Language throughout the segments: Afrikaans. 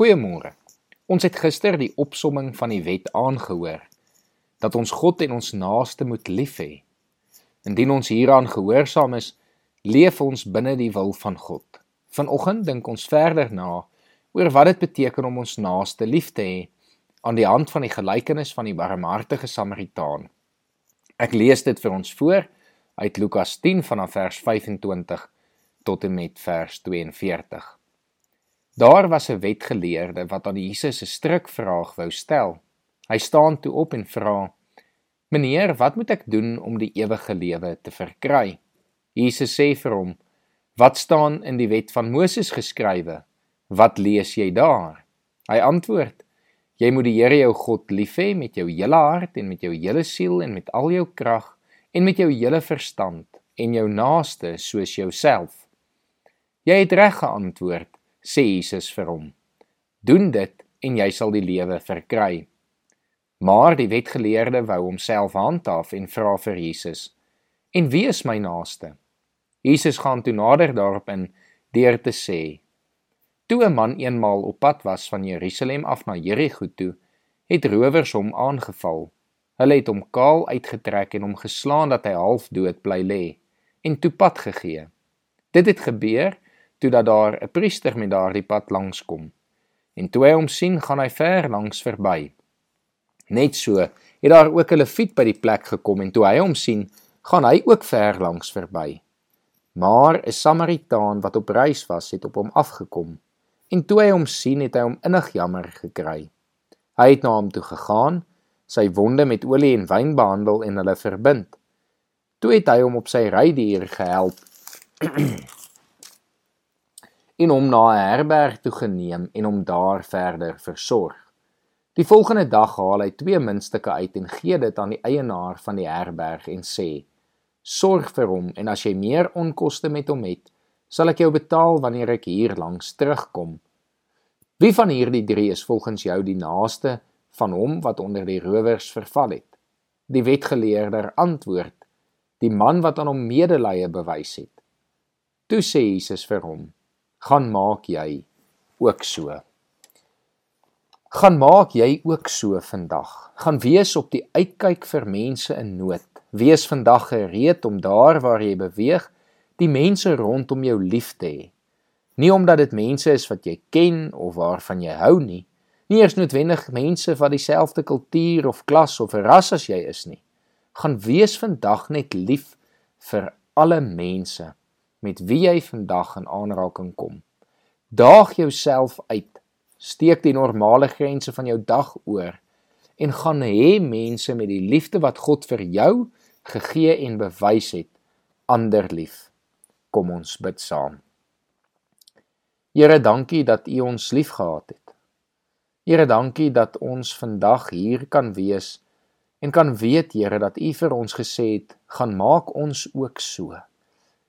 Goeiemôre. Ons het gister die opsomming van die wet aangehoor dat ons God en ons naaste moet lief hê. Indien ons hieraan gehoorsaam is, leef ons binne die wil van God. Vanoggend dink ons verder na oor wat dit beteken om ons naaste lief te hê aan die hand van die gelykenis van die barmhartige Samaritaan. Ek lees dit vir ons voor uit Lukas 10 vanaf vers 25 tot en met vers 42. Daar was 'n wetgeleerde wat aan Jesus 'n strikvraag wou stel. Hy staan toe op en vra: "Meneer, wat moet ek doen om die ewige lewe te verkry?" Jesus sê vir hom: "Wat staan in die wet van Moses geskrywe? Wat lees jy daar?" Hy antwoord: "Jy moet die Here jou God lief hê met jou hele hart en met jou hele siel en met al jou krag en met jou hele verstand en jou naaste soos jouself." Jy het reg geantwoord, sê Jesus vir hom. Doen dit en jy sal die lewe verkry. Maar die wetgeleerde wou homself handhaaf en vra vir Jesus: "En wie is my naaste?" Jesus gaan toe nader daarop in deur te sê: Toe 'n man eenmaal op pad was van Jerusalem af na Jerigo toe, het rowers hom aangeval. Hulle het hom kaal uitgetrek en hom geslaan dat hy half dood bly lê en toe pad gegee. Dit het gebeur toe dat daar 'n priester met daardie pad langs kom. En toe hy hom sien, gaan hy ver langs verby. Net so het daar ook 'n leviet by die plek gekom en toe hy hom sien, gaan hy ook ver langs verby. Maar 'n Samaritaan wat op reis was, het op hom afgekom. En toe hy hom sien, het hy hom innig jammer gekry. Hy het na hom toe gegaan, sy wonde met olie en wyn behandel en hulle verbind. Toe het hy hom op sy rydier gehelp. en hom na 'n herberg toe geneem en hom daar verder versorg. Die volgende dag haal hy twee muntstukke uit en gee dit aan die eienaar van die herberg en sê: "Sorg vir hom en as jy meer onkoste met hom het, sal ek jou betaal wanneer ek hier langs terugkom." Wie van hierdie drie is volgens jou die naaste van hom wat onder die rowers verval het? Die wetgeleerder antwoord: "Die man wat aan hom medelee bewys het." Toe sê Jesus vir hom: gaan maak jy ook so. Gaan maak jy ook so vandag. Gaan wees op die uitkyk vir mense in nood. Wees vandag gereed om daar waar jy beweeg, die mense rondom jou lief te hê. Nie omdat dit mense is wat jy ken of waarvan jy hou nie. Nie eers noodwendig mense van dieselfde kultuur of klas of ras as jy is nie. Gaan wees vandag net lief vir alle mense met wie jy vandag in aanraking kom. Daag jouself uit. Steek die normale grense van jou dag oor en gaan hê mense met die liefde wat God vir jou gegee en bewys het ander lief. Kom ons bid saam. Here, dankie dat U ons liefgehad het. Here, dankie dat ons vandag hier kan wees en kan weet, Here, dat U vir ons gesê het, gaan maak ons ook so.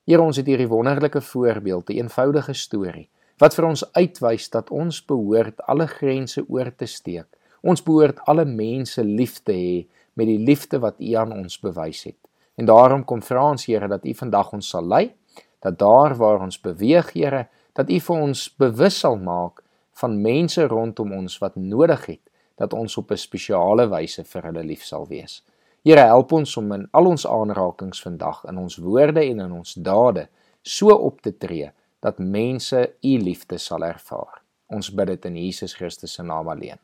Here ons het hierdie wonderlike voorbeeld, 'n eenvoudige storie wat vir ons uitwys dat ons behoort alle grense oor te steek. Ons behoort alle mense lief te hê met die liefde wat U aan ons bewys het. En daarom kom vra ons Here dat U vandag ons sal lei, dat daar waar ons beweeg, Here, dat U vir ons bewus sal maak van mense rondom ons wat nodig het dat ons op 'n spesiale wyse vir hulle lief sal wees. Here help ons om in al ons aanrakings vandag in ons woorde en in ons dade so op te tree dat mense u liefde sal ervaar. Ons bid dit in Jesus Christus se naam alleen.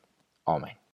Amen.